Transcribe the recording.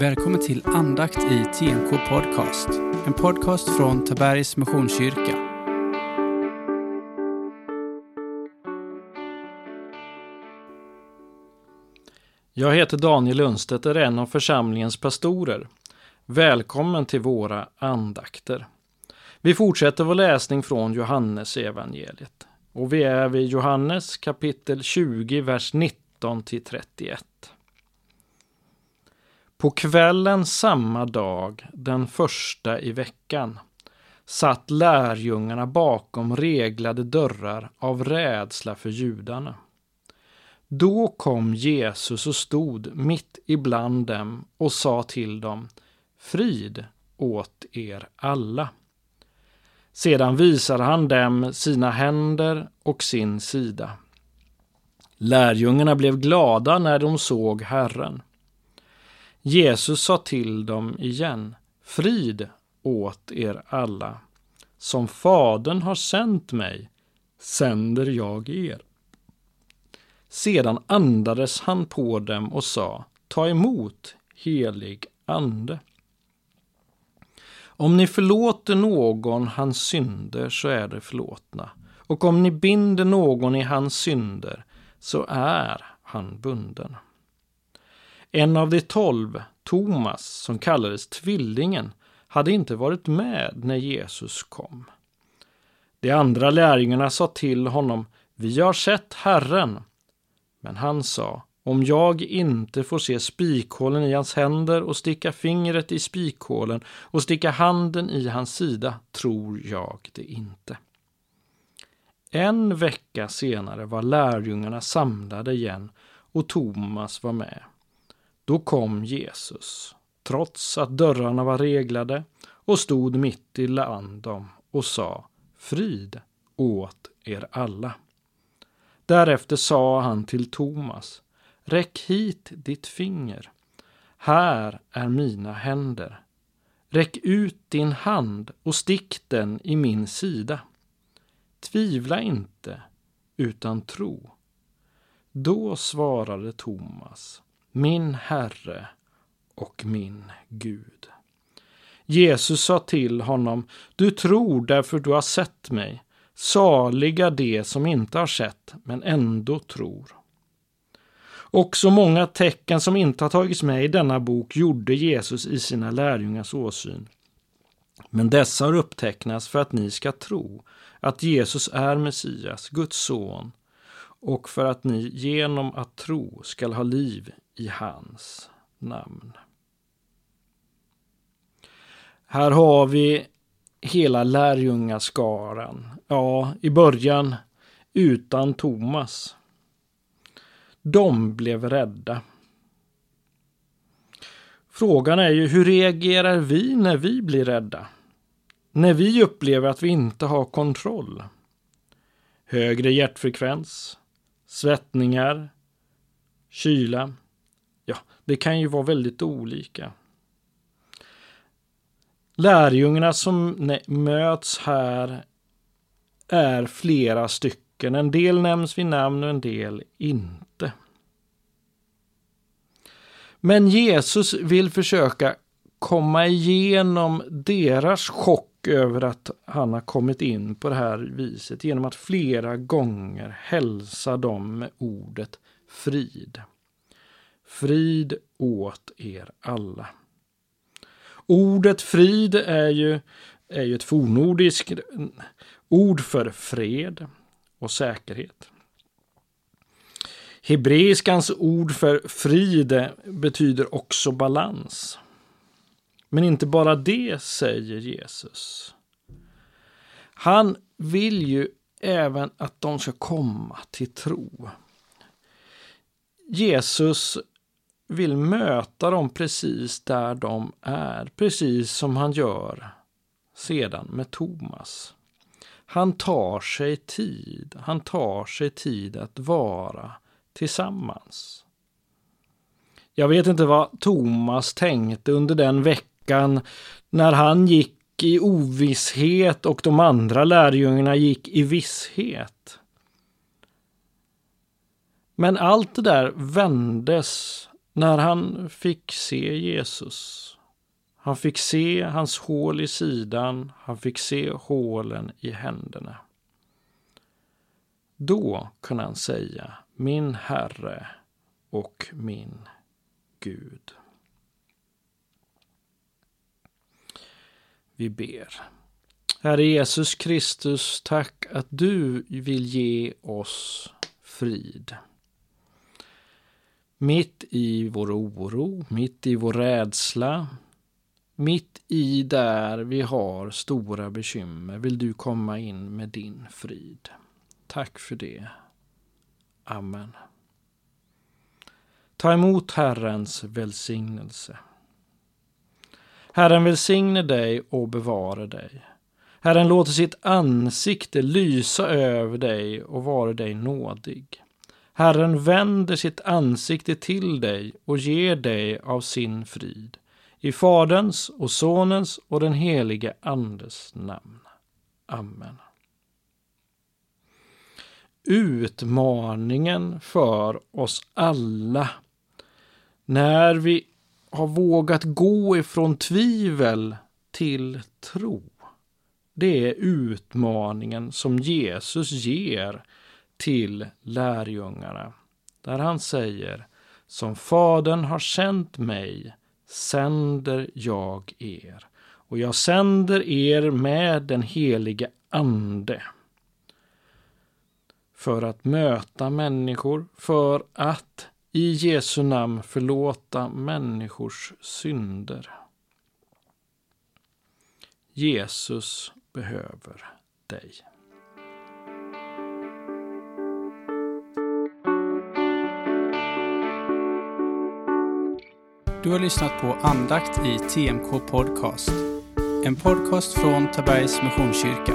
Välkommen till andakt i TNK Podcast. En podcast från Tabergs Missionskyrka. Jag heter Daniel Lundstedt och är en av församlingens pastorer. Välkommen till våra andakter. Vi fortsätter vår läsning från Johannes evangeliet och vi är vid Johannes kapitel 20, vers 19 till 31. På kvällen samma dag, den första i veckan, satt lärjungarna bakom reglade dörrar av rädsla för judarna. Då kom Jesus och stod mitt ibland dem och sa till dem Frid åt er alla. Sedan visade han dem sina händer och sin sida. Lärjungarna blev glada när de såg Herren. Jesus sa till dem igen, frid åt er alla. Som Fadern har sänt mig, sänder jag er. Sedan andades han på dem och sa, ta emot helig ande. Om ni förlåter någon hans synder så är det förlåtna. Och om ni binder någon i hans synder så är han bunden. En av de tolv, Thomas, som kallades Tvillingen, hade inte varit med när Jesus kom. De andra lärjungarna sa till honom, vi har sett Herren. Men han sa, om jag inte får se spikhålen i hans händer och sticka fingret i spikhålen och sticka handen i hans sida tror jag det inte. En vecka senare var lärjungarna samlade igen och Thomas var med. Då kom Jesus, trots att dörrarna var reglade, och stod mitt ibland dem och sa Frid åt er alla. Därefter sa han till Thomas Räck hit ditt finger. Här är mina händer. Räck ut din hand och stick den i min sida. Tvivla inte, utan tro. Då svarade Thomas min Herre och min Gud. Jesus sa till honom, du tror därför du har sett mig. Saliga de som inte har sett, men ändå tror. Också många tecken som inte har tagits med i denna bok gjorde Jesus i sina lärjungars åsyn. Men dessa har upptecknats för att ni ska tro att Jesus är Messias, Guds son, och för att ni genom att tro skall ha liv i hans namn. Här har vi hela lärjungaskaran. Ja, i början utan Thomas. De blev rädda. Frågan är ju hur reagerar vi när vi blir rädda? När vi upplever att vi inte har kontroll? Högre hjärtfrekvens, svettningar, kyla. Ja, det kan ju vara väldigt olika. Lärjungarna som möts här är flera stycken. En del nämns vid namn och en del inte. Men Jesus vill försöka komma igenom deras chock över att han har kommit in på det här viset genom att flera gånger hälsa dem med ordet frid. Frid åt er alla. Ordet frid är ju, är ju ett fornordiskt ord för fred och säkerhet. Hebreiskans ord för frid betyder också balans. Men inte bara det, säger Jesus. Han vill ju även att de ska komma till tro. Jesus vill möta dem precis där de är, precis som han gör sedan med Thomas. Han tar sig tid, han tar sig tid att vara tillsammans. Jag vet inte vad Thomas tänkte under den veckan när han gick i ovisshet och de andra lärjungarna gick i visshet. Men allt det där vändes när han fick se Jesus. Han fick se hans hål i sidan, han fick se hålen i händerna. Då kunde han säga min Herre och min Gud. Vi ber. Herre Jesus Kristus, tack att du vill ge oss frid. Mitt i vår oro, mitt i vår rädsla, mitt i där vi har stora bekymmer vill du komma in med din frid. Tack för det. Amen. Ta emot Herrens välsignelse. Herren välsigne dig och bevare dig. Herren låter sitt ansikte lysa över dig och vara dig nådig. Herren vänder sitt ansikte till dig och ger dig av sin frid. I Faderns och Sonens och den helige Andes namn. Amen. Utmaningen för oss alla när vi har vågat gå ifrån tvivel till tro. Det är utmaningen som Jesus ger till lärjungarna. Där han säger Som Fadern har sänt mig sänder jag er. Och jag sänder er med den helige Ande. För att möta människor, för att i Jesu namn förlåta människors synder. Jesus behöver dig. Du har lyssnat på andakt i TMK Podcast. En podcast från Tabergs Missionskyrka.